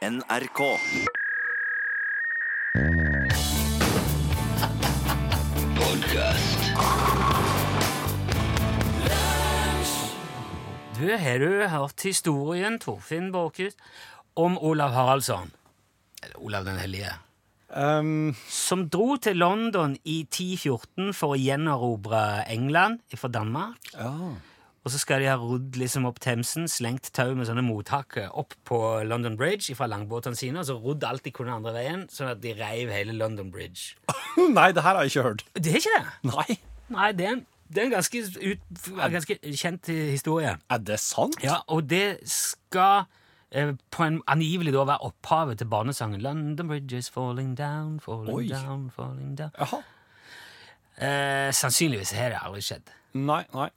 NRK. Du, har du hørt historien, Torfinn Borchhus, om Olav Haraldsson? Eller Olav den hellige. Um, Som dro til London i 1014 for å gjenerobre England fra Danmark. ja. Og så skal de ha rodd liksom opp Themsen, slengt tau med sånne mothakker opp på London Bridge fra langbåtene sine, og så rodd alt de kunne andre veien, sånn at de reiv hele London Bridge. Nei, det her har jeg ikke hørt. Det er ikke det! Nei. Nei, det er en, det er en ganske, ut, ganske kjent historie. Er det sant? Ja, og det skal eh, på en angivelig da være opphavet til barnesangen London Bridge is falling down, falling Oi. down, falling down. Jaha. Eh, sannsynligvis har det aldri skjedd. Nei, nei.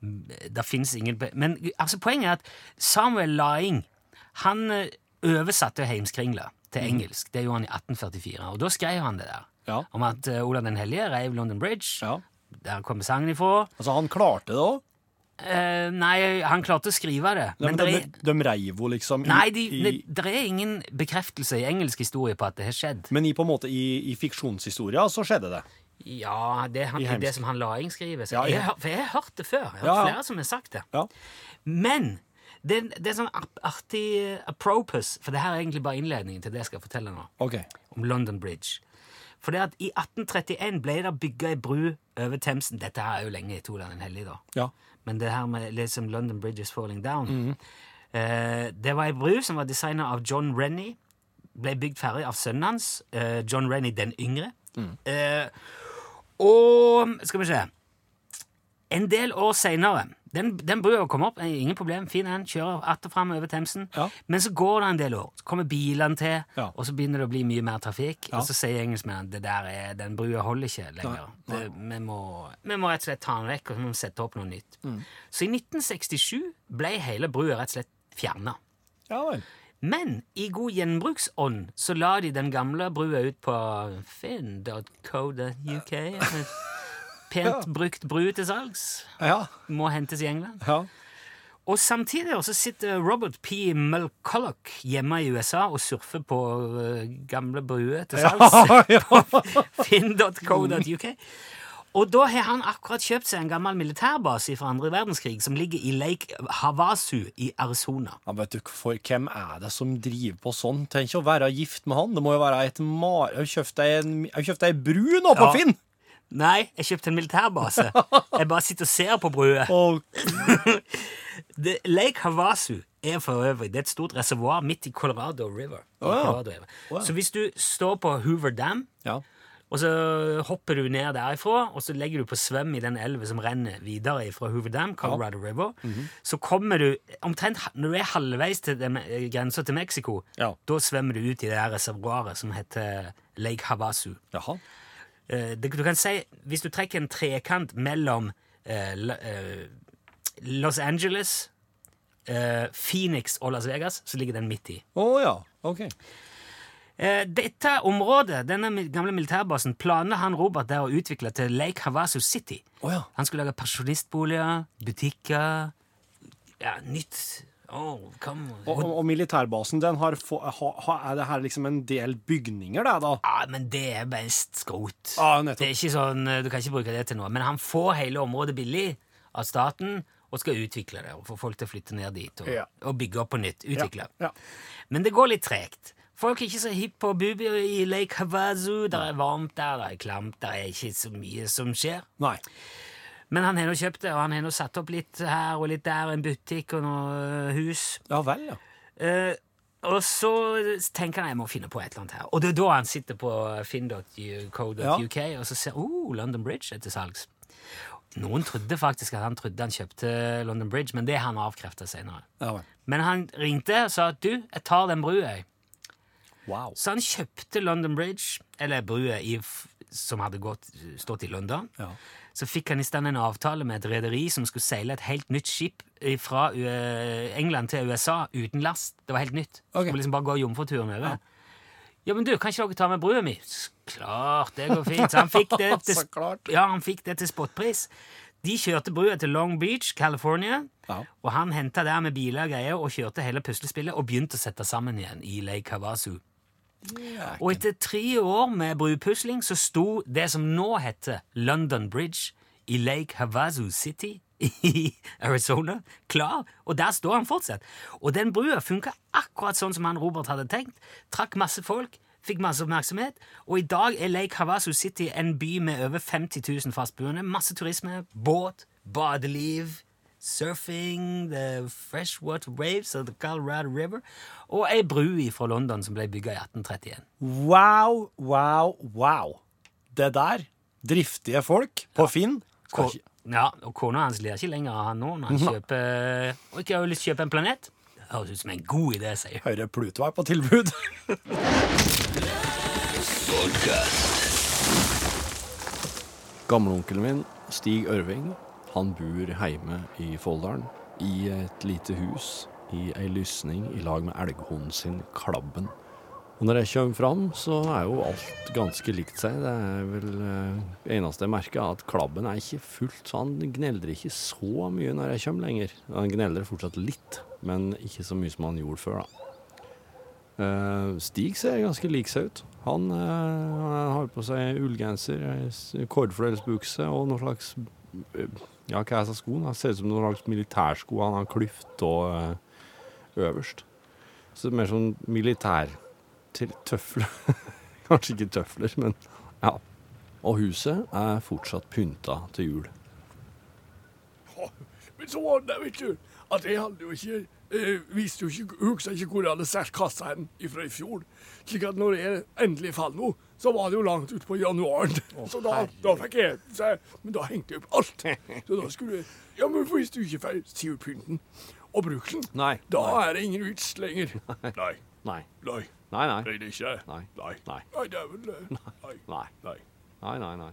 Det fins ingen Men altså, poenget er at Samuel Laing han eh, oversatte Heimskringla til engelsk. Det gjorde han i 1844. Og da skrev han det der. Ja. Om at uh, Olav den hellige reiv London Bridge. Ja. Der kommer sangen ifra. Altså, han klarte det òg? Uh, nei, han klarte å skrive det. Men Men de, er, de reiv jo liksom i, nei, de, det, det er ingen bekreftelse i engelsk historie på at det har skjedd. Men i, på en måte, i, i fiksjonshistoria så skjedde det. Ja, det, han, I det, som han Laing skriver. Så Ja, jeg, ja. for jeg har hørt det før. Jeg har Ja, hørt ja. flere som har sagt det. Ja. Men det, det er sånn artig eh, apropos, for det her er egentlig bare innledningen til det jeg skal fortelle nå, okay. om London Bridge. For det at i 1831 ble det bygga ei bru over Themsen. Dette her er jo lenge i Toland den hellige, da. Ja. Men det her med liksom London Bridge is falling down eh, Det var ei bru som var designa av John Rennie. Ble bygd ferdig av sønnen hans, eh, John Rennie den yngre. Eh, og skal vi se En del år seinere den, den brua kom opp, eh, ingen problem, fin en, kjører att og fram over Themsen. Ja. Men så går det en del år, så kommer bilene til, Ja. og så begynner det å bli mye mer trafikk. Ja. Og så sier engelskmennene det der er, den brua holder ikke lenger. Det, vi, må, vi må rett og slett ta den vekk, og så må vi sette opp noe nytt. Mm. Så i 1967 ble hele brua rett og slett fjerna. Ja vel. Men i god gjenbruksånd så la de den gamle brua ut på finn.co.uk. Pent brukt bru til salgs. Ja. Må hentes i England. Ja. Og samtidig så sitter Robert P. McCulloch hjemme i USA og surfer på øh, gamle bruer til salgs. ja. Finn.co.uk. Og da har han akkurat kjøpt seg en gammel militærbase fra andre verdenskrig som ligger i Lake Havasu i Arizona. Ja, vet du, for hvem er det som driver på sånn? Tenk å være gift med han. Det må jo være et mar... Har kjøpt en bru nå på Ja. Finn! Nei, jeg kjøpte en militærbase. Jeg bare sitter og ser på brua. Lake Havasu er for øvrig det er et stort reservoar midt i Colorado River. Oh, ja. Colorado River. Oh, ja. Så hvis du står på Hoover Dam, ja. Og så hopper du ned derifra, og så legger du på svøm i den elva som renner videre fra Hoover Dam, Colorado River, Mhm. så kommer du omtrent når du er halvveis til eh, grensa til Mexico, Ja. da svømmer du ut i det der reservoaret som heter Lake Havasu. Jaha. Eh, det, du kan si, Hvis du trekker en trekant mellom eh, eh, Los Angeles, eh, Phoenix og Las Vegas, så ligger den midt i. Å ja. OK. Eh, dette området, denne gamle militærbasen, planla han Robert der å utvikle til Lake Havasu City. Oh, ja. Han skulle lage pensjonistboliger, butikker Ja, nytt oh, Og, og, og militærbasen, den har, få, ha, ha, er det her liksom en del bygninger, da? Ja, men det er best skrot. Ah, Det er ikke sånn, eh, Du kan ikke bruke det til noe. Men han får hele området billig av staten og skal utvikle det og få folk til å flytte ned dit og, Ja. og bygge opp på nytt. Utvikle. Men det går litt tregt. Folk er ikke så hipp på bubi i Lake Havazu. Det er varmt der, det er klamt, det er ikke så mye som skjer. Nei. Men han har nå kjøpt det, og han har nå satt opp litt her og litt der, en butikk og noe hus. Ja vel, ja. Eh, og så tenker han jeg må finne på et eller annet her. Og det er da han sitter på finn.co.uk og så ser oh, London Bridge er til salgs. Noen trodde faktisk at han trodde han kjøpte London Bridge, men det har han avkrefta senere. Ja. Men han ringte og sa at du, jeg tar den brua. jeg. Wow. Så han kjøpte London Bridge, eller brua som hadde gått, stått i London. Ja. Så fikk han i stand en avtale med et rederi som skulle seile et helt nytt skip fra England til USA uten last. Det var helt nytt. Okay. Skulle liksom bare gå jomfruturen over. Ja, men du, kan ikke dere ta med brua mi? Klart, det går fint. Så han fikk det til, ja, han fikk det til spotpris. De kjørte brua til Long Beach, California, Ja. og han henta der med biler og greier og kjørte hele puslespillet og begynte å sette sammen igjen i Lake Havasu. Og etter tre år med brupusling så sto det som nå heter London Bridge i Lake Havasu City i Arizona, klar, og der står han fortsatt. Og den brua funka akkurat sånn som han Robert hadde tenkt. Trakk masse folk, fikk masse oppmerksomhet, og i dag er Lake Havasu City en by med over 50 000 fastboende. Masse turisme, båt, badeliv, surfing, the freshwater waves of the Colorado River, og ei bru fra London som ble bygga i 1831. Wow, wow, wow. Det der, driftige folk på Finn Ko- Ja, og kona hans ler ikke lenger av han nå når han kjøper Og ikke har lyst til å kjøpe en planet. Det høres ut som en god idé, sier hun. Høyre Pluto er på tilbud. Gamleonkelen min, Stig Ørving, han bor hjemme i Folldalen. I et lite hus i ei lysning i lag med elghunden sin Klabben. Og når jeg kommer fram, så er jo alt ganske likt seg. Det er vel eh, eneste jeg merker, er at Klabben er ikke fullt, så han gneldrer ikke så mye når jeg kommer lenger. Han gneldrer fortsatt litt, men ikke så mye som han gjorde før, da. Eh, Stig ser ganske lik seg ut. Han, eh, han har på seg ullgenser, ei kordfløyelsbukse og noen slags eh, Ja, hva er disse skoene? Det ser ut som noen slags militærsko. Han har klyft og eh, øverst. Så det er mer sånn militær til tøfler. Kanskje ikke tøfler, men ja. Og huset er fortsatt pynta til jul. Men så var det, vet du, at jeg hadde jo ikke eh, visste jo ikke, husker ikke hvor jeg hadde satt kassa hen fra i fjor. Slik at når jeg endelig falt noe, så var det jo langt ut på januaren. så da, da fikk jeg seg Men da hengte jeg opp alt. Så da skulle jeg Ja, men hvis du ikke får si opp pynten og bruke den, Nei. da Nei. er det ingen vits lenger. Nei. Nei. Nei. Nei, nei. Nei, det er ikke det. Nei. Nei. Nei. Nei, det er vel det. Nei. Nei. Nei. Nei, nei, nei.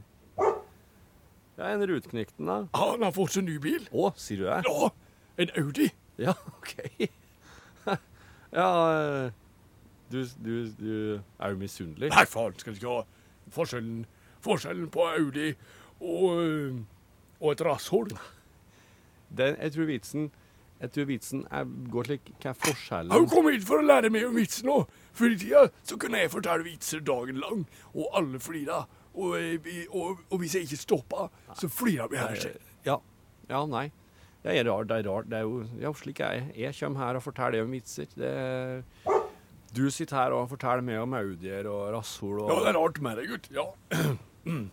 Ja, en rutknikten, da. Ja, Han har fått seg ny bil. Å, sier du det? Ja, en Audi. Ja, OK. ja eh, Du, du, du er jo misunnelig. Nei, faen, skal ikke ha forskjellen, forskjellen på Audi og, øh, og et rasshold? Den, jeg tror vitsen jeg tror vitsen er, går slik Hva er forskjellen? kommet hit for å lære meg om vitsen òg. Før i tida så kunne jeg fortelle vitser dagen lang, og alle flira. Og, eh, og, og hvis jeg ikke stoppa, så flira vi her selv. Ja. ja, nei. Det er rart. Det er rart. Det er jo ja, slik er jeg. Jeg kommer her og forteller om vitser. Det, du sitter her og forteller meg om Audier og rasshol og Ja, det er rart med deg, gutt. Ja.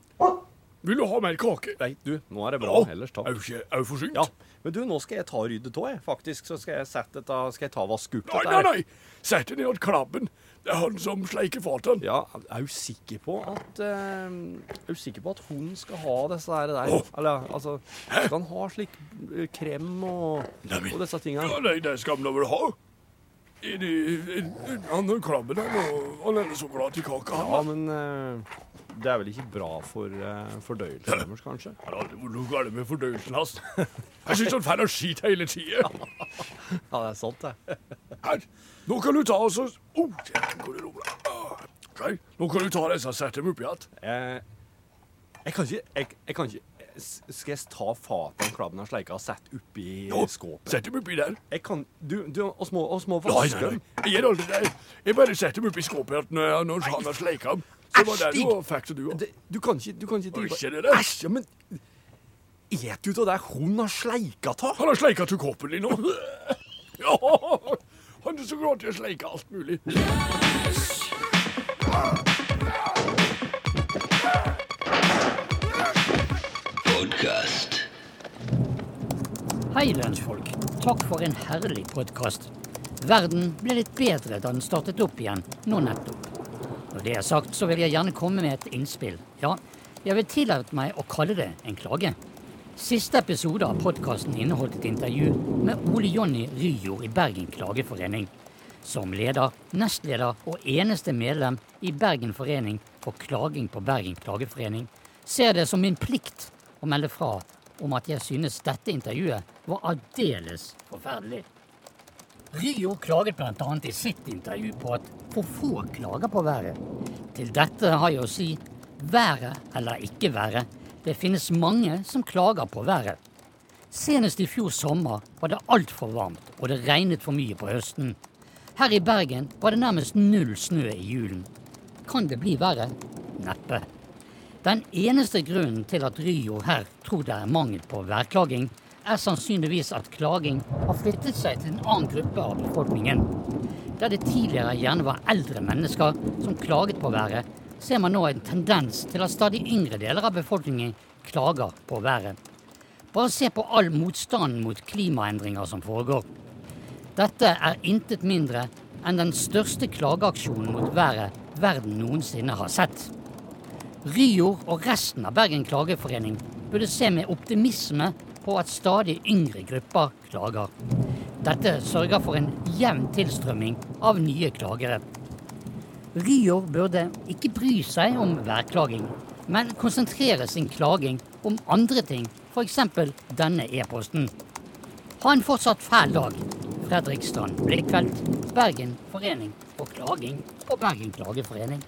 Vil du ha mer kake? Nei, du, nå er det bra. Ja. Ellers takk. Er du forsynt? Ja, men du, nå skal jeg ta ryddet av, jeg. Faktisk, så skal jeg sette dette, skal jeg ta og vaske opp dette dette nei, nei, nei. Sett det ned hos Klabben. Det er han som sleiker fatene. Ja, er du sikker på at uh, Er du sikker på at hun skal ha disse her der? Oh. Eller, altså Skal han ha slik eh, krem og, og disse tingene? Ja, nei, det skal han vel ha. Er det- er- Han er krabben og han er så glad i kake, han. Ja, men eh, det er vel ikke bra for uh, fordøyelsen deres, kanskje? Ja, det var noe galt med fordøyelsen hans. Jeg syns han får skit hele tida. Ja, det er sant, det. Her, nå kan du ta og så oh, hvor er? Ah, Nå kan du ta disse og sette dem oppi igjen. Jeg, jeg kan ikke jeg, jeg kan ikke Skal jeg ta fatet klabben har sleika og sette oppi Nå, skåpet? Sett dem oppi der. Jeg kan Du, du oss må, oss må Nei, vaske nei, dem. nei. Jeg gjør aldri det. Jeg bare setter dem oppi skåpet når, når han har sleika dem. Så var det du fikk til, du òg. Du kan ikke Du kan ikke drive det? Æsj, ja, men Et du av det hun har sleika ta? Han har sleika til koppen din nå. Ja, han er så glad til å sleike alt mulig. Hei, lønnsfolk. Takk for en herlig podkast. Verden ble litt bedre da den startet opp igjen nå nettopp. Når det er sagt, så vil jeg gjerne komme med et innspill. Ja, jeg vil tillate meg å kalle det en klage. Siste episode av podkasten inneholdt et intervju med Ole Jonny Ryjord i Bergen Klageforening. Som leder, nestleder og eneste medlem i Bergen forening for klaging på Bergen Klageforening ser det som min plikt å melde fra om at jeg synes dette intervjuet var aldeles forferdelig. Rio klaget bl.a. i sitt intervju på at for få klager på været. Til dette har jeg å si været eller ikke været, Det finnes mange som klager på været. Senest i fjor sommer var det altfor varmt, og det regnet for mye på høsten. Her i Bergen var det nærmest null snø i julen. Kan det bli verre? Neppe. Den eneste grunnen til at Ryo her tror det er mangel på værklaging, er sannsynligvis at klaging har flyttet seg til en annen gruppe av befolkningen. Der det tidligere gjerne var eldre mennesker som klaget på været, ser man nå en tendens til at stadig yngre deler av befolkningen klager på været. Bare se på all motstanden mot klimaendringer som foregår. Dette er intet mindre enn den største klageaksjonen mot været verden noensinne har sett. Ryår og resten av Bergen klageforening burde se med optimisme på at stadig yngre grupper klager. Dette sørger for en jevn tilstrømming av nye klagere. Ryor burde ikke bry seg om værklaging, men konsentrere sin klaging om andre ting, f.eks. denne e-posten. Ha en fortsatt fæl dag. Fredrikstrand Blikkfelt, Bergen forening for klaging og Bergen klageforening.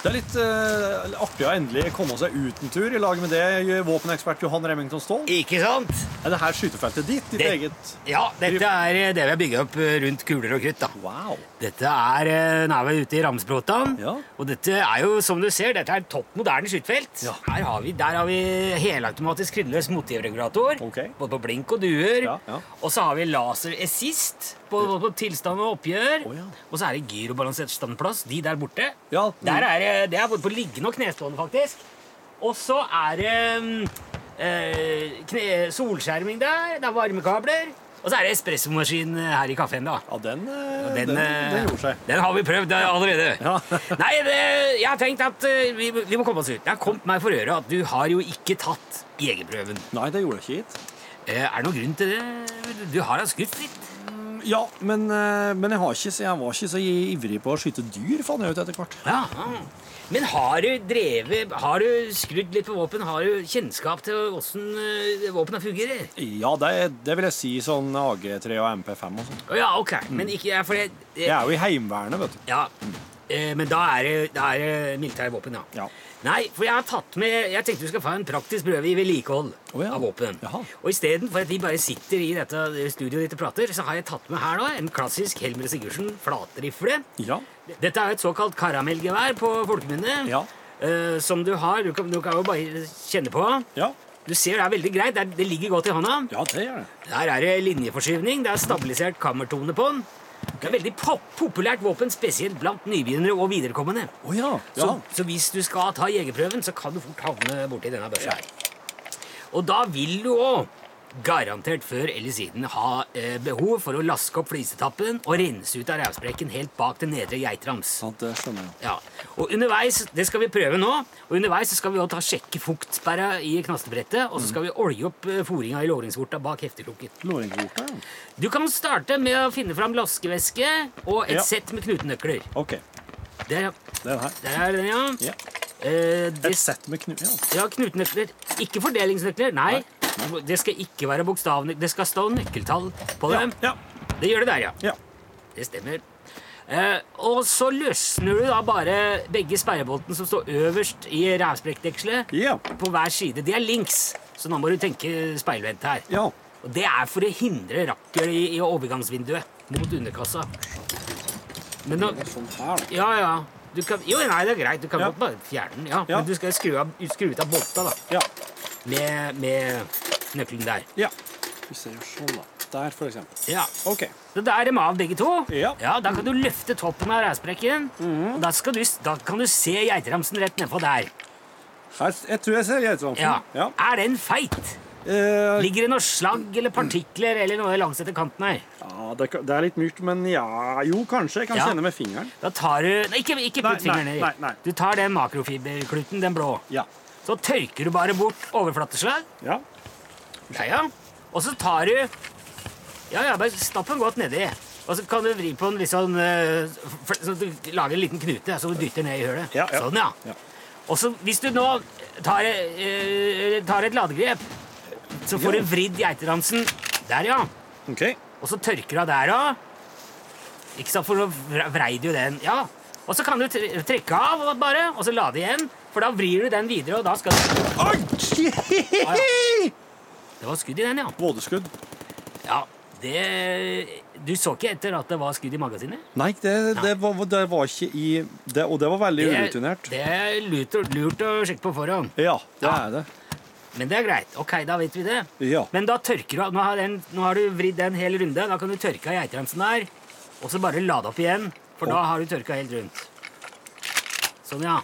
Det er litt uh, artig å endelig komme seg ut en tur i lag med det, våpenekspert Johan Remington Ståhl. Ikke sant? Er det her skytefeltet ditt? Ditt Det- eget? Ja, dette er eh, det vi har bygget opp eh, rundt kuler og krutt. da. Wow. Dette er nærmere Nå er vi ute i Ramsbråtan. Ja. Og dette er jo, som du ser, dette er topp moderne skytefelt. Ja. Her har vi, der har vi helautomatisk kryddeløs motivregulator. Okay. Både på blink og duer. Ja. Og så har vi laser assist på, på, på tilstand og oppgjør. Oh. Og så er det gyrobalansert standplass. De der borte. Ja, mm. Der er, det- det er både på liggende og knestående, faktisk. Og så er det mm, eh, solskjerming der. Det er varmekabler. Og så er det espressomaskin eh, her i kafeen, da. Ja, den, eh, den, Den, den, eh, gjorde seg. den har vi prøvd eh, allerede. Ja. Nei, det, jeg har tenkt at eh, vi, vi må komme oss ut. Det har kommet meg for øre at du har jo ikke tatt jegerprøven. Nei, det gjorde jeg ikke. Eh, er det noen grunn til det? Du har da skutt litt. Ja, men, eh, men jeg, har ikke, jeg var ikke så ivrig på å skyte dyr, fant jeg ut etter hvert. Ja. Men har du drevet Har du skrudd litt på våpen? Har du kjennskap til åssen uh, våpena fungerer? Ja, det, det vil jeg si sånn AG3 og MP5 og sånn. Ja, ok. Men ikke ja, for det, det, Jeg er jo i Heimevernet, vet du. Ja. Eh, men da er det, da er det militære våpen, ja. Ja. Nei, for jeg har tatt med Jeg tenkte vi skal få en praktisk prøve i vedlikehold oh, ja. av våpen. Jaha. Og istedenfor at vi bare sitter i dette studioet ditt og prater, så har jeg tatt med her nå en klassisk Helmer Sigurdsen flatrifle. Ja. Dette er et såkalt karamellgevær på folkemunne. Ja. Uh, som du har. Du kan, du kan jo bare kjenne på. Ja. Du ser det er veldig greit. Det, er, det ligger godt i hånda. Ja, det gjør det. Der er det linjeforskyvning. Det er stabilisert kammertone på den. Det er veldig pop populært våpen, spesielt blant nybegynnere og viderekommende. Oh, ja. Så, ja. så hvis du skal ta jegerprøven, så kan du fort havne borti denne børsa her. Og da vil du òg garantert før eller siden ha eh, behov for å laske opp flisetappen og rense ut av rævsprekken helt bak den nedre geitrams. Ja, det skjønner jeg. Ja, og underveis, Det skal vi prøve nå. Og underveis så skal vi også ta sjekke fuktsperra i knastebrettet. Og så skal vi olje opp eh, foringa i låringsvorta bak hefteklokken. Låringsvorta, ja. Du kan starte med å finne fram laskevæske og et Ja. sett med knutenøkler. Ok, Der, den her. der er den, ja. Ja. Eh, det, Et sett med knu... Ja. ja, knutenøkler. Ikke fordelingsnøkler. Nei. Det skal ikke være bokstavene. Det skal stå nøkkeltall på dem. ja. Det gjør det der, ja. ja. Det stemmer. Eh, og så løsner du da bare begge sperreboltene som står øverst i rævsprekkdekselet, Ja. på hver side. De er links, så nå må du tenke speilvendt her. Ja. Og det er for å hindre rakkel i, i overgangsvinduet mot underkassa. Men nå, Sånn ja, ja. Du kan, jo, nei, det er greit. Du kan Ja. godt bare fjerne den. Ja. Ja. Men du skal skru, av, skru ut av bolta da, Ja. Med, med nøkkelen der. ja. Vi ser jo sånn, da. Der, for eksempel. Ja. Ok. Så da er de av, begge to. Ja. ja Da kan du løfte toppen av rævsprekken. Og da, du, da kan du se geitramsen rett nedpå der. Her, jeg tror jeg ser geitramsen. Ja. ja. Er den feit? Uh, Ligger det noe slagg eller partikler eller noe langs etter kanten her? ja det, det er litt mykt, men ja Jo, kanskje. Jeg kan Ja. kjenne med fingeren. Da tar du Nei, ikke, ikke putt fingeren ned nedi. Du tar den makrofiberkluten, den blå. Ja. Så tørker du bare bort overflateslag. Ja. Ja, ja. Og så tar du Ja, ja, bare stapp den godt nedi. Og så kan du vri på den litt sånn eh, Så du lager en liten knute, så du dytter ned i hølet. Ja, ja. Sånn, ja. Ja. Og så hvis du nå tar, eh, tar et ladegrep Så får du vridd geitedansen der, ja. Okay. Og så tørker du av der òg. Ikke sant, for nå vre- vrei du den. Ja. Og så kan du trekke av bare, og så lade igjen. For da vrir du den videre, og da skal du Oi! Det var skudd i den, ja. Vådeskudd. Ja, det Du så ikke etter at det var skudd i magasinet? Nei, det, det, var, det var ikke i det, Og det var veldig urutinert. Det er lurt, lurt å sjekke på forhånd. Ja, det Ja. er det. Men det er greit. Ok, da vet vi det. Ja. Men da tørker du av. Nå har, den, nå har du vridd en hel runde. Da kan du tørke av geitremsen der, og så bare lade opp igjen. For da har du tørka helt rundt. Sånn, ja.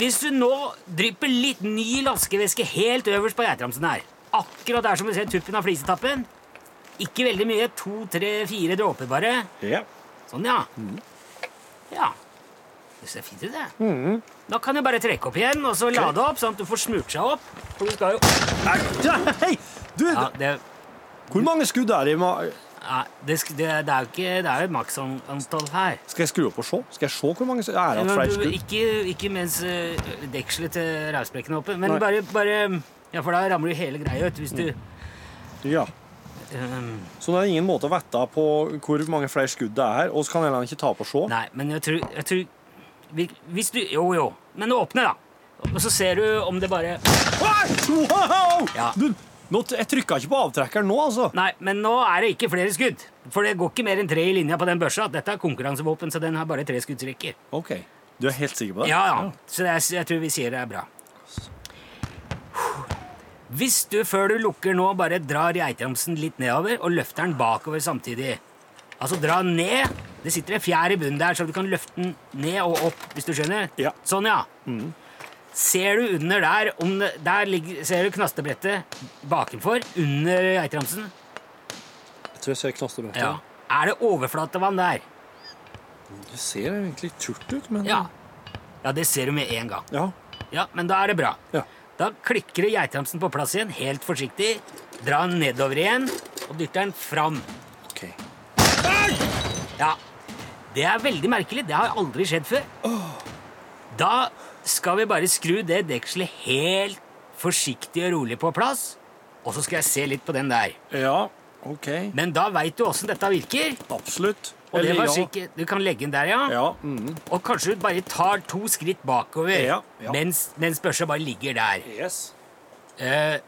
Hvis du nå drypper litt ny laskevæske helt øverst på geitramsen her, akkurat der som du ser tuppen av flisetappen Ikke veldig mye. To, tre, fire dråper bare. ja. Sånn, ja. Ja. Det ser fint ut, det. Da kan du bare trekke opp igjen og så lade opp, sånn at du får smurt seg opp. For du skal jo Hei! Du, Ja, det, hvor mange skudd er det i ma... ja, det, det, det er jo ikke Det er jo maksantall her. Skal jeg skru opp og se? Skal jeg se hvor mange er det? Du, skudd? ikke, ikke mens uh, dekselet til rævsprekken er oppe, men Nei. bare, bare Ja, for da ramler jo hele greia ut hvis du Ja. Um, Så det er ingen måte å vite på hvor mange flere skudd det er, og så kan heller ikke ta på se. Nei, men jeg tror, jeg tror Hvis du Jo, jo. Men åpne, da. Og så ser du om det bare Wow! Ja. Du, nå, jeg trykka ikke på avtrekkeren nå, altså. Nei, men nå er det ikke flere skudd. For det går ikke mer enn tre i linja på den børsa. Dette er konkurransevåpen, så den har bare tre skuddsrekker. OK. Du er helt sikker på det? Ja, ja. Så det er, jeg tror vi sier det er bra. Hvis du før du lukker nå bare drar geitramsen litt nedover og løfter den bakover samtidig Altså dra ned. Det sitter en fjær i bunnen der, så du kan løfte den ned og opp. hvis du skjønner. Ja. Sånn, ja. Ser du under der om Der ligger, Ser du knastebrettet bakenfor? Under geitramsen? Jeg tror jeg ser knastebrettet. Ja. Er det overflatevann der? Det ser egentlig turt ut, men Ja. Ja, det ser du med en gang. Ja. Ja, men da er det bra. Ja. Da klikker du geitramsen på plass igjen, helt forsiktig. Dra den nedover igjen, og dytter den fram. OK. Ja, Det er veldig merkelig. Det har aldri skjedd før. Da skal vi bare skru det dekselet helt forsiktig og rolig på plass. Og så skal jeg se litt på den der. Ja, OK. Men da veit du åssen dette virker. Absolutt. Og det var sikkert, Du kan legge den der, ja. Ja. Mm. Og kanskje du bare tar to skritt bakover Ja, ja. Mens, mens børsa bare ligger der. Yes. Eh,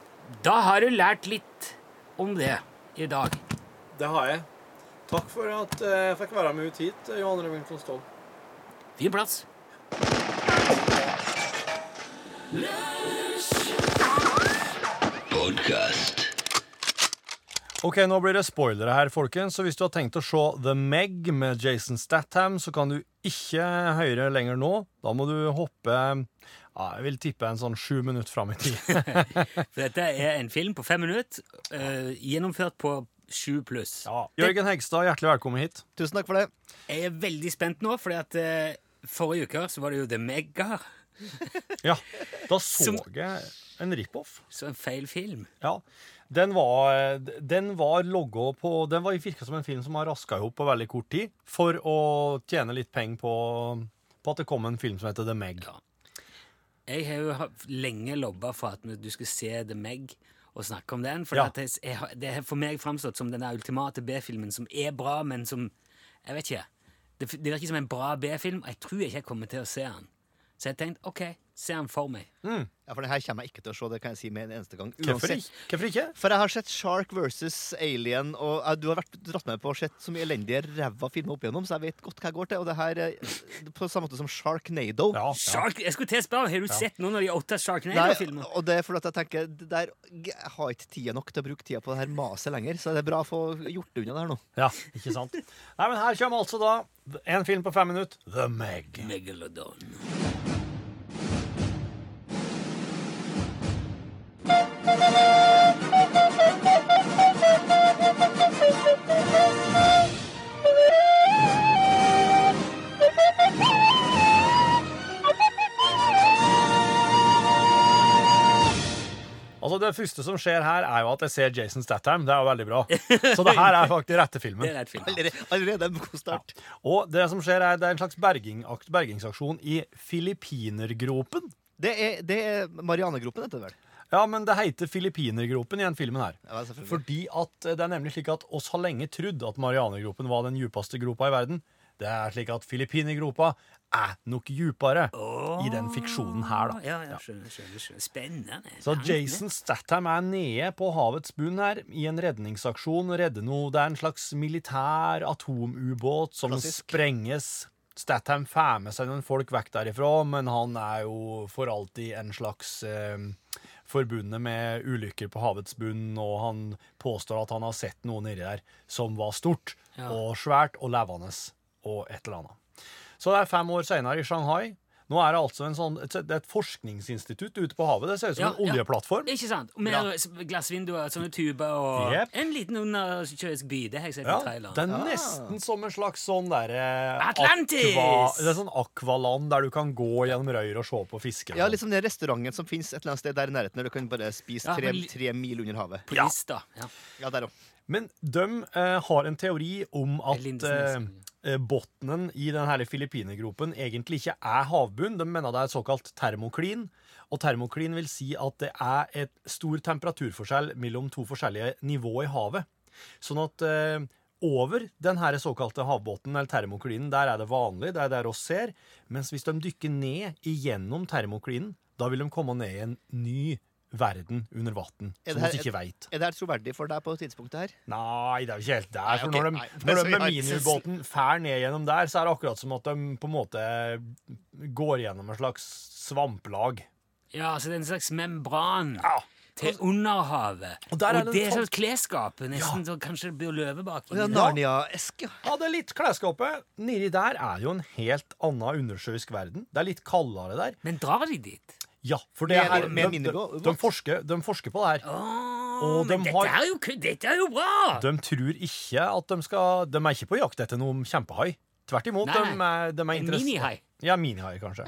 da har du lært litt om det i dag. Det har jeg. Takk for at eh, jeg fikk være med ut hit, Johan Remington Ståhl. Fin plass. Ok, nå blir det spoilere her, folkens. Så hvis du har tenkt å se The Meg med Jason Statham, så kan du ikke høre lenger nå. Da må du hoppe ja, jeg vil tippe en sånn sju minutter fram i tid. For dette er en film på fem minutter, uh, gjennomført på sju pluss. Ja. Jørgen Hegstad, hjertelig velkommen hit. Tusen takk for det. Jeg er veldig spent nå, fordi at uh, forrige uke så var det jo The Mega, Ja, Da så Som- jeg en rip-off. så en feil film. Ja. Den var, den var logga på Den var virka som en film som har raska ihop på veldig kort tid for å tjene litt penger på, på at det kom en film som heter The Meg. Ja. Jeg har jo lenge lobba for at du skulle se The Meg og snakke om den. For Ja. at jeg, jeg, det har for meg framstått som den ultimate B-filmen som er bra, men som Jeg vet ikke. Det, det virker som en bra B-film, og jeg tror ikke jeg kommer til å se den. Så jeg tenkte OK, se den for meg. Ja, For det her kommer jeg ikke til å se, det kan jeg si med en eneste gang. Hvorfor Uansett. ikke? Hvorfor ikke? For jeg har sett Shark versus Alien, og jeg, du har vært dratt med på å sett så mye elendige ræva filmer opp igjennom, så jeg vet godt hva jeg går til. Og det her eh, på samme måte som Sharknado. Ja, ja. Shark, jeg skulle til å spørre, Har du sett noen av de åtte Sharknado-filmene? og det er fordi at jeg tenker det der, Jeg har ikke tida nok til å bruke tida på det her maset lenger, så det er bra å få gjort det unna det her nå. Ja, ikke sant? Nei, men her kommer altså da en film på fem minutter. The Meg. Megalodon. Altså Det første som skjer her, er jo at jeg ser Jason Statham. Det er jo veldig bra. Så det her er faktisk rette Det filmen. er rett film. Allerede, allerede en god start. Og det som skjer er, det er en slags berging, bergingsaksjon i Filippinergropen. Det er, det er Marianegropen, dette vel? Ja, men det heter Filippinergropen i den filmen her. Ja. Fordi at eh, det er nemlig slik at oss har lenge trodd at Marianergropen var den djupeste gropa i verden. Det er slik at Filippinergropa er nok djupere i den fiksjonen her, da. Ja, ja, skjønner, skjønner, skjønner. Spennende. Så Jason Statham er nede på havets bunn her i en redningsaksjon. Redde noe. Det er en slags militær atomubåt som Klassisk. sprenges. Statham får med seg noen folk vekk derifra, men han er jo for alltid en slags eh, forbundet med ulykker på havets bunn, og han påstår at han har sett noe nedi der som var stort Ja. og svært og levende og et eller annet. Så det er fem år senere i Shanghai. Nå er det altså en sånn, et, et forskningsinstitutt ute på havet. Det ser ut som Ja, en ja. oljeplattform. Ikke sant? Med glassvinduer, sånne tuber og yep. en liten undersjøisk by. Det har jeg sett Ja, i traileren. det er nesten som en slags sånn derre Atlantis! Aqua, det er sånn akvaland der du kan gå gjennom røyr og se på fisker. Ja, liksom den restauranten som fins et eller annet sted der i nærheten, der du kan bare spise tre, tre mil under havet. På lista. Ja. Ja, der òg. Men de eh, har en teori om at eh, eh, bunnen i den hele Filippinergropen egentlig ikke er havbunn. De mener det er et såkalt termoklin. Og termoklin vil si at det er et stor temperaturforskjell mellom to forskjellige nivåer i havet. Sånn at eh, over den såkalte havbunnen, eller termoklinen, der er det vanlig, det er der oss ser. Mens hvis de dykker ned igjennom termoklinen, da vil de komme ned i en ny verden under vann, som vi ikke veit. Er det her troverdig for deg på tidspunktet her? Nei, det er jo ikke helt der. Nei, For når de, nei, når de med miniubåten fær ned gjennom der, så er det akkurat som at de på en måte går gjennom en slags svamplag. ja, så det er en slags membran Ja. til underhavet. Og der er og det er sånn- klesskap. Nesten så kanskje det blir løve bak. Ja. Narnia-esk, ja. Ja, det er litt klesskapet. Nedi der er jo en helt annen undersjøisk verden. Det er litt kaldere der. Men drar de dit? Ja, for det er, med de, de, de, forsker, de forsker på det her. Åh, Og men dette, har- er jo, dette er jo bra! De tror ikke at de skal De er ikke på jakt etter noen kjempehai. Tvert imot. Nei, De er, de er En interess- minihai. Ja, minihai, kanskje.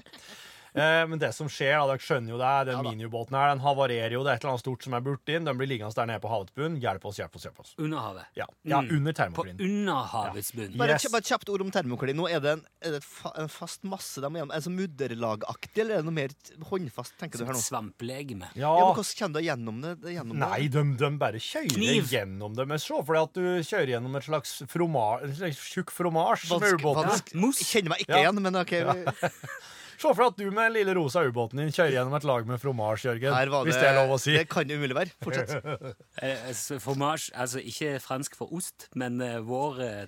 Eh, men det som skjer, da, dere skjønner jo det, den miniubåten her, den havarerer jo, det er et eller annet stort som er burt inn. Den blir liggende der nede på havets bunn. Hjelp oss, hjelp oss, hjelp oss. Underhavet. Ja, ja Mm. under På termoklinen. underhavets bunn. Bare, Yes. et kjapt- bare et kjapt ord om termoklin. Nå Er det en, er det fa, en fast masse de er gjennom? Er det så mudderlagaktig, eller er det noe mer håndfast, tenker du her nå? Svamplegeme. Ja, Ja, men Hvordan kommer du gjennom det? det gjennom Nei, de, de bare kjører Kniv. gjennom det. Men se for deg at du kjører gjennom et slags fromage, en slags tjukk fromasj Vansk Vanske- ubåten. Kjenner meg ikke Ja. igjen, men OK. Se for deg at du med den lille rosa ubåten din kjører gjennom et lag med fromage, Jørgen. Her var Hvis det er lov å si. Det kan det umulig være. Fortsett. Eh, så Fromage, altså ikke fransk for ost, men eh, vår eh,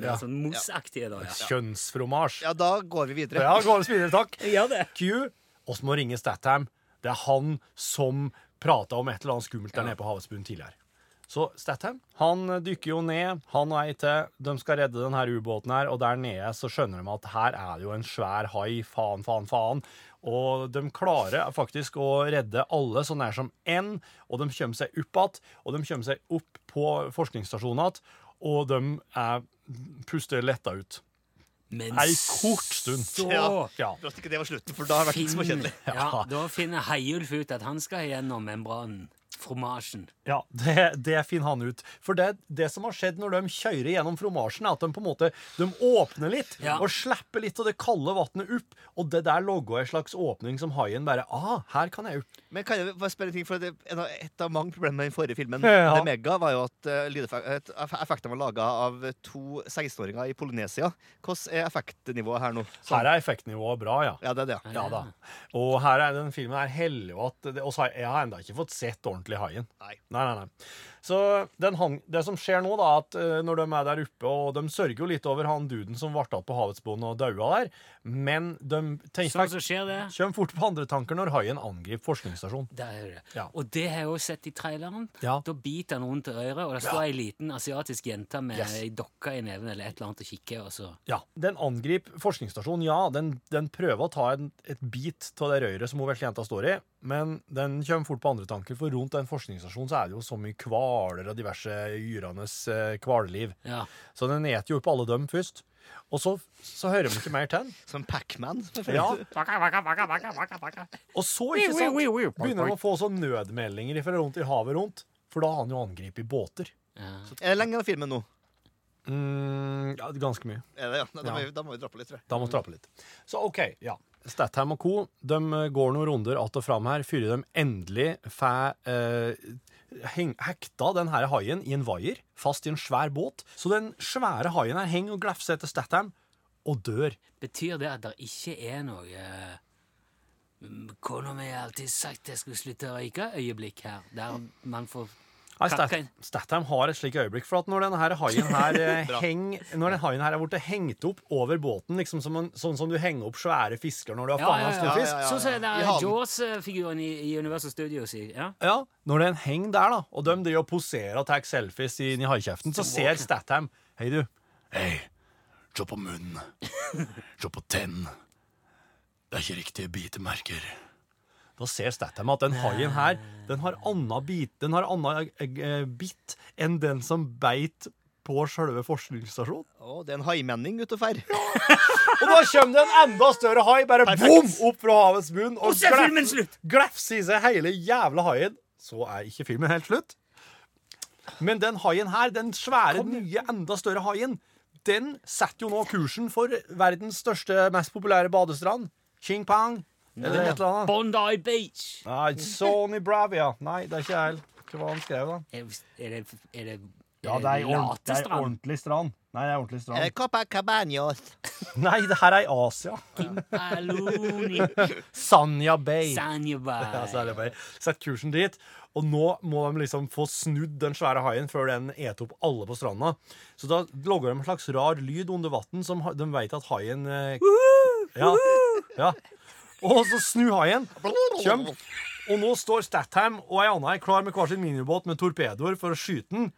Ja. sånn mosaktige, da. Ja. Kjønnsfromasj. Ja, da går vi videre. Ja, går vi videre, takk. ja, det. Q, oss må ringe Statham. Det er han som prata om et eller annet skummelt der nede på havets bunn tidligere. Så Statham han dykker jo ned, han og ei til. De skal redde denne ubåten her, og der nede så skjønner de at her er det jo en svær hai. Faen, faen, faen. Og de klarer faktisk å redde alle så nær som én, og de kommer seg opp igjen. Og de kommer seg opp på forskningsstasjonen igjen, og de er, puster letta ut. Men Ei kort stund. så Ja. Ja. Ikke det var slutten, for da har det vært småkjedelig. ja, Da finner Heiulf ut at han skal gjennom membranen. Fromasjen. Ja, det, det finner han ut. For det, det som har skjedd når de kjører gjennom fromasjen, er at de på en måte de åpner litt Ja. og slipper litt av det kalde vannet opp. Og det der logger en slags åpning som haien bare Ah, her kan jeg ut. Men kan jeg bare spørre en ting, for det, Et av mange problemer med den forrige filmen, Ja. The Mega, var jo at uh, eff- effektene var laga av to 16-åringer i Polynesia. Hvordan er effektnivået her nå? Så. Her er effektnivået bra, ja. Ja, det er det. ja. Ja da. Og her er den filmen her heldig og at det, og så har jeg jeg har ennå ikke fått sett ordentlig haien. Nei. Nei, nei, nei. Så den hang, det som skjer nå, da, at eh, når de er der oppe, og de sørger jo litt over han duden som ble igjen på havets bunn og daua der, men de tenker Sånn skjer det. kommer fort på andre tanker når haien angriper forskningsstasjonen. Er det. Ja. Og det har jeg også sett i traileren. Ja. Da biter han rundt øret, og det står ei liten asiatisk jente med Yes. ei dokke i neven eller et eller annet og kikker, og så Ja, Den angriper forskningsstasjonen, ja. Den, den prøver å ta en, et bit av det røret som hun vesle jenta står i, men den kommer fort på andre tanker, for rundt den forskningsstasjonen så er det jo så mye hvaler og diverse yrenes eh, hvaleliv. Ja. Så den eter jo opp alle dem først. Og så, så hører de ikke mer til den. Som Pac-Man. Ja. Og så ikke sant, begynner de å få sånn nødmeldinger fra rundt i havet rundt, for da har han jo angrepet båter. ja. Er det lenge av filmen nå? Mm, ja, ganske mye. Er det, ja? Da, Ja. Må vi, da må vi dra på litt, tror jeg. Da må vi trappe litt. Så OK, ja. Statham og co. De eh, går noen runder att og fram her før de endelig får eh, hekta den her haien i en vaier, fast i en svær båt. Så den svære haien her henger og glefser etter Statham, og dør. Betyr det at det ikke er noe mm, Kona mi har alltid sagt jeg skulle slutte å røyke øyeblikk her, der man får Nei. Statham har et slikt øyeblikk, for at når denne her haien her eh, heng, Når den haien her er blitt hengt opp over båten, liksom som en, sånn som du henger opp svære fisker når du har Ja, fanga ja, ja, ja, ja. Sånn som den er. Jaws-figuren i, i Universal Studios. Ja. Ja, når den henger der, da, og de driver og poserer og tar selfies inn i haikjeften, så ser Statham Hei, du. Hei, se på munnen. Se på tennene. Det er ikke riktige bitemerker. Da ser Statham at den haien her Den har anna bit Den har anna eh, eh, bitt enn den som beit på sjølve forskningsstasjonen. Å, det er en haimenning ute og fer. Og da kommer det en enda større hai, bare bom, opp fra havets bunn, og Og så er filmen slutt! glefser i seg hele jævla haien. Så er ikke filmen helt slutt. Men den haien her, den svære, nye, enda større haien, den setter jo nå kursen for verdens største, mest populære badestrand. Ching Pang. Eller et eller annet. Bondi Beach. Nei, Sony Bravia. Nei, det er ikke jeg. Hva var han skrev, da? Er, er det, er det Ja, det er, ordent- det er ordentlig strand. Nei, det er ordentlig strand. Copacabanos? Nei, det her er i Asia. Sanya Bay. Ja, Sanjabay. så er det bare Sett kursen dit. Og nå må de liksom få snudd den svære haien før den eter opp alle på stranda. Så da lager de en slags rar lyd under vann, som de vet at haien eh, ja, ja. Og så snu haien. Kjøm. Og nå står Statham og ei anna klar med hver sin minibåt med torpedoer for å skyte den.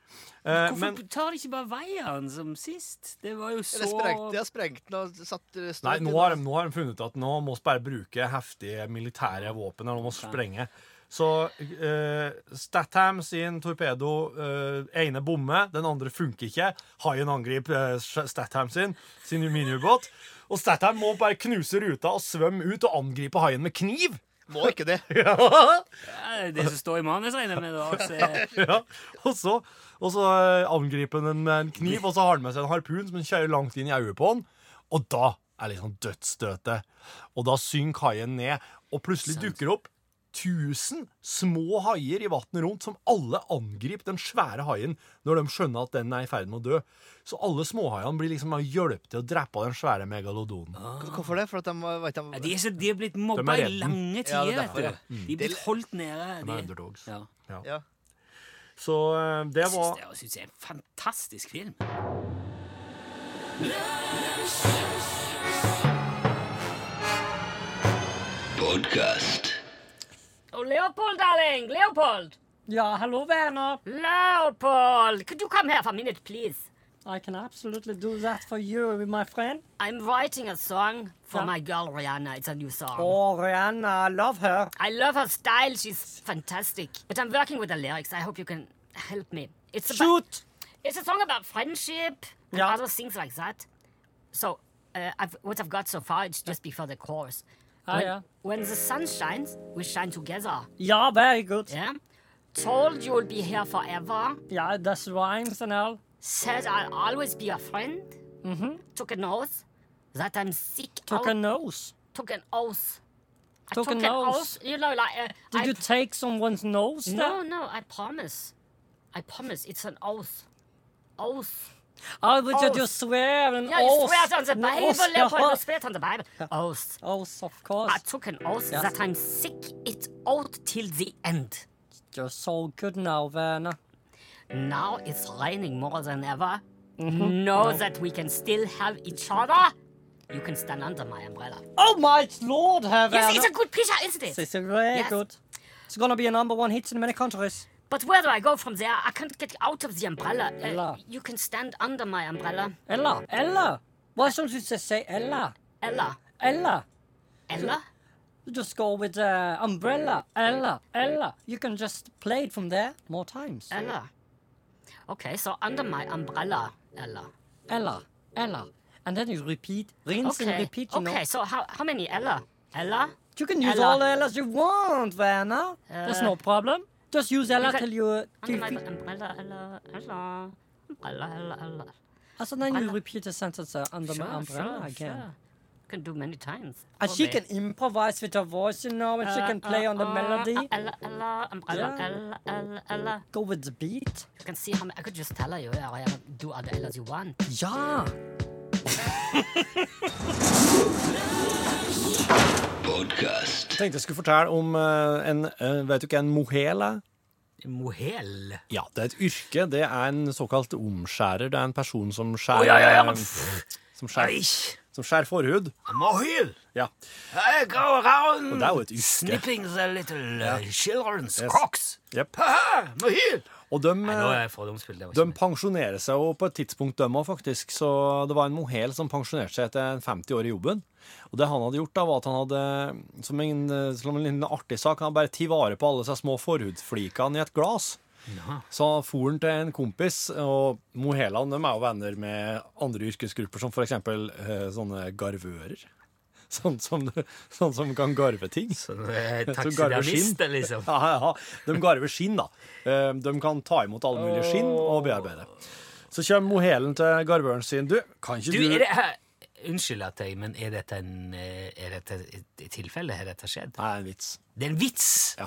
Eh, Hvorfor men tar de ikke bare veien som sist? Det var jo så Eller sprengt, de har sprengt den og satt Nei, nå har, de, nå har de funnet ut at nå må vi bare bruke heftige militære våpen. Eller nå må vi sprenge. Så eh, Statham sin torpedo eh, ene bommer, den andre funker ikke. Haien angriper eh, Statham sin, sin miniubåt. Og Statham må bare knuse ruta og svømme ut og angripe haien med kniv. Må ikke det. Ja, Det som står i manus, regner jeg med. da, så- ja. Og så, og så eh, angriper han den med en kniv, og så har han med seg en harpun som han kjører langt inn i øyet på han. Og da er liksom dødsstøtet. Og da synker haien ned, og plutselig dukker opp tusen små haier i vannet rundt som alle angriper den svære haien når de skjønner at den er i ferd med å dø. Så alle småhaiene blir liksom hjulpet til å drepe den svære megalodonen. Hvorfor det? For at de, vet Ja, de, de, er så, de er blitt mobba i lange Ja, det tider. er derfor, vet du. De er blitt holdt nede. De er underdogs. ja. ja. Så det var Jeg syns det er ut som en fantastisk film. Oh, Leopold, darling! Leopold! Ja, hello, Werner. Leopold! Could you come here for a minute, please? I can absolutely do that for you, my friend. I'm writing a song for Yeah. my girl Rihanna. It's a new song. Oh, Rihanna, I love her. I love her style. She's fantastic. But I'm working with the lyrics. I hope you can help me. It's about, Shoot! It's a song about friendship and Yeah. other things like that. So, uh, I've, what I've got so far, it's just before the chorus. Ah, when, yeah. when the sun shines, we shine together. Yeah, very good. Yeah? Told you'll be here forever. Yeah, that's rhymes and all. Said I'll always be a friend. Mm-hmm. Took an oath that I'm sick. Took a nose. took an oath. I Took a an nose. oath. You know, like. Uh, Did I you take someone's nose? No, there? no, I promise. I promise. It's an oath. Oath. Oh, you swear an Yeah, you oath. swear on the Bible, oath, Leopold. yeah. You swear on the Bible. Oath. Oath, of course. I took an oath Yeah. that I'm sick it out till the end. You're so good now, Werner. Now it's raining more than ever. Mm-hmm. Know that we can still have each other. You can stand under my umbrella. Oh my lord, Herr Yes, Werner. it's a good picture, isn't it? It's a very Yes. good. It's gonna be a number one hit in many countries. But where do I go from there? I can't get out of the umbrella. Uh, Ella. you can stand under my umbrella. Ella, Ella. Why don't you just say Ella? Ella. Ella. Ella? You just go with uh, umbrella. Ella, Ella. You can just play it from there more times. Ella. Okay, so under my umbrella, Ella. Ella, Ella. And then you repeat, rinse and Okay. repeat, you know. Okay, so how, how many Ella? Ella? You can use Ella. all the Ellas you want, Werner. There's Uh, no problem. Das User تليو Also then you äh, repeat the sentence äh, under sure, my umbrella sure, again. Sure. You can do many times. And she can improvise with her voice, you know, and she uh, can play on the uh, melody. Uh, yeah. Go with the beat. You can see how I could just tell her, you know, do other as you want. Yeah. Jeg tenkte jeg skulle fortelle om eh, en eh, Vet du ikke en mohel er? Mohel. Ja, det er et yrke. Det er en såkalt omskjærer. Det er en person som skjærer ja, ja, ja, men Som skjærer, Eish. som skjærer forhud. Mohel. Ja. I go around det er jo et yrke. snipping the little uh, children's Yes. cocks. Yep. Haha, Mohel. Og de, Nei, de pensjonerer seg jo på et tidspunkt, de òg, faktisk. Så det var en mohel som pensjonerte seg etter en 50 år i jobben. Og det han hadde gjort, da, var at han hadde, som en, som en artig sak, han hadde bare tatt vare på alle disse små forhudflikene i et glass. Så for han til en kompis, og mohelene de er jo venner med andre yrkesgrupper, som eksempel eh, sånne garvører. Sånn som, sånn som kan garve ting. Sånn, eh. Taxidermister, liksom. Ja, ja. De garver skinn, da. Eh, De kan ta imot alle mulige skinn og bearbeide. Så kommer mohelen til garvøren sin. Du, kan ikke Du, du, er her Unnskyld at jeg, men er dette, en, eh, er dette et tilfelle? Har dette skjedd? Nei, en vits. Det er en vits! Ja.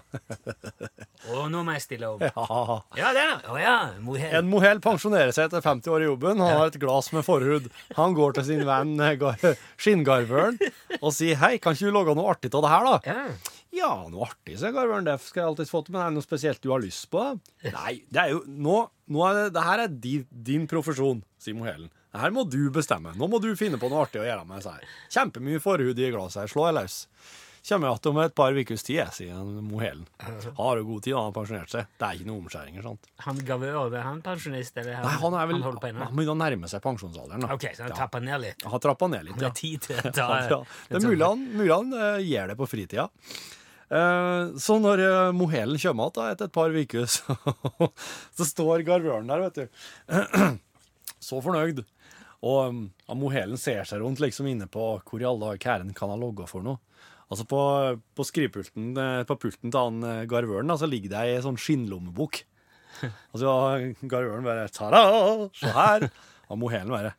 Å, nå må jeg stille opp. Ja. Ja, det er. Å ja. Mohel. En mohel pensjonerer seg etter 50 år i jobben. Han har et glass med forhud. Han går til sin venn skinngarveren og sier 'Hei, kan ikke du lage noe artig av det her', da? Ja. Ja, noe artig, sier Garveren. Det skal jeg alltid få til, men er det noe spesielt du har lyst på? Nei, det er jo Nå, nå er det, det her er din, din profesjon, sier mohelen. Det her må du bestemme. Nå må du finne på noe artig å gjøre med disse her. Kjempemye forhud i glasset her. Slå deg løs. Kommer igjen om et par ukers tid, sier mohelen. Har jo god tid, han har pensjonert seg. Det er ikke noe omskjæringer, sant. Han gavør, over, er han pensjonist? Eller Nei, han er vel han på? Han begynner å nærme seg pensjonsalderen. da. Ok, så han Ja. trapper ned litt. Han har trappa ned litt, Det ja. er tid til å ta Ja. Det er mulig han, mulig han uh, gjør det på fritida. Eh, så når eh, mohelen kommer igjen etter et par uker, så, så står garvøren der, vet du. så fornøyd. Og um, mohelen ser seg rundt liksom inne på hvor i alle dager kæren kan ha logga for noe. Altså på, på skrivepulten, eh, på pulten til han eh, garvøren, da, så ligger det ei sånn skinnlommebok. Og så garvøren bare Ta-da! Se her! Og mohelen bare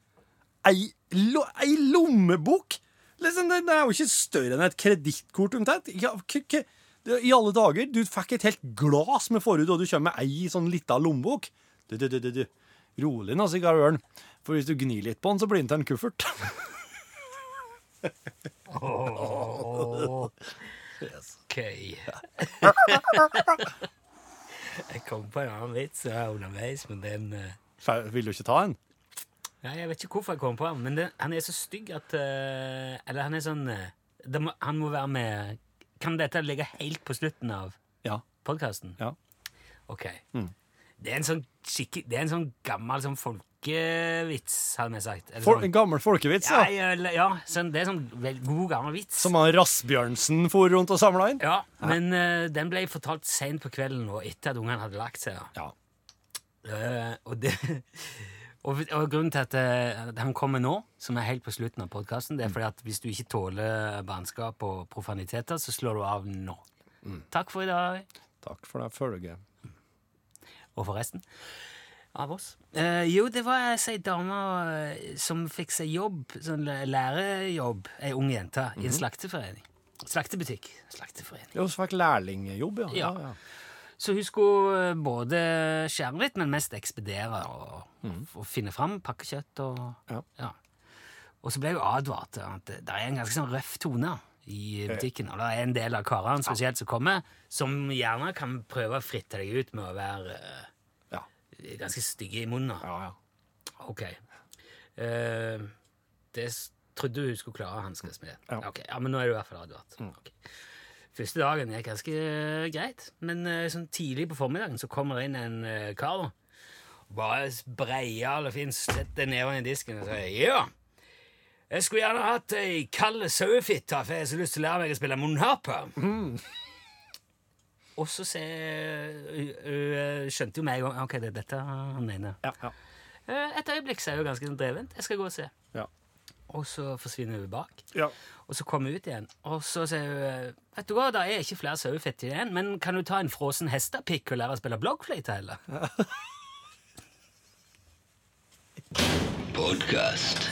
Ei, lo, ei lommebok?! Liksom, det, det er jo ikke større enn et kredittkort, omtrent. I alle dager! Du fikk et helt glass med forhud, og du kommer med ei sånn lita lommebok. Du, du, du, du, du. Rolig nå, sier garvøren. For hvis du gnir litt på den, så blir den til en kuffert. Ok. jeg kom på en annen vits underveis, men den uh... Vil du ikke ta en? Nei, Jeg vet ikke hvorfor jeg kom på den, men det, han er så stygg at uh, Eller han er sånn det må, Han må være med Kan dette ligge helt på slutten av Ja. podkasten? Ja. Ok. Det er en sånn skikke, Det er en sånn gammel sånn folkevits, hadde vi sagt. For, sånn- en gammel folkevits, ja, ja, ja sånn, det er sånn vel, god, gammel vits. Som han Rassbjørnsen for rundt og samla inn. Ja, men uh, den ble fortalt sent på kvelden og etter at ungene hadde lagt seg. Ja. Uh, og, det, og, og grunnen til at eh, at han kommer nå, som er helt på slutten av podkasten, det er fordi at hvis du ikke tåler barnskap og profaniteter, så slår du av nå. Takk for i dag. Takk for det følget. Og forresten av oss. Eh, jo, det var ei dame eh, som fikk seg jobb, sånn lærejobb, lærerjobb, ei ung jente, i en slakteforening. Slaktebutikk. Slakteforening. Hun fikk lærlingjobb, ja. Ja. ja, ja. Så hun skulle eh, både skjære litt, men mest ekspedere og, og finne fram pakke kjøtt og Ja. Og så ble hun advart at det er en ganske sånn røff tone i butikken. Og det er en del av karene spesielt som kommer, som gjerne kan prøve å fritte deg ut med å være eh, Ja. Ganske stygge i munnen. ja, ja. Ok. Eh, det trodde hun skulle klare å hanskes med. Ja. Ok, ja, Men nå er du i hvert fall advart. Ok. Første dagen gikk ganske greit, men eh, sånn tidlig på formiddagen så kommer det inn en eh, kar. Bare breial og fin, setter nevene i disken og sier ja. Jeg skulle gjerne hatt ei kald sauefitte, for jeg har så lyst til å lære meg å spille munnharpe. Og så skjønte jo meg en gang ok, det er dette han mener. ja, ja. Eh, Et øyeblikk så er hun ganske drevent. Jeg skal gå og se. Ja. Og så forsvinner hun bak. Ja. Og så kommer hun ut igjen. Og så sier hun Vet du hva, det er ikke flere sauefett igjen, men kan du ta en frossen hestepikk og lære å spille blokkfløyte, heller? Podcast.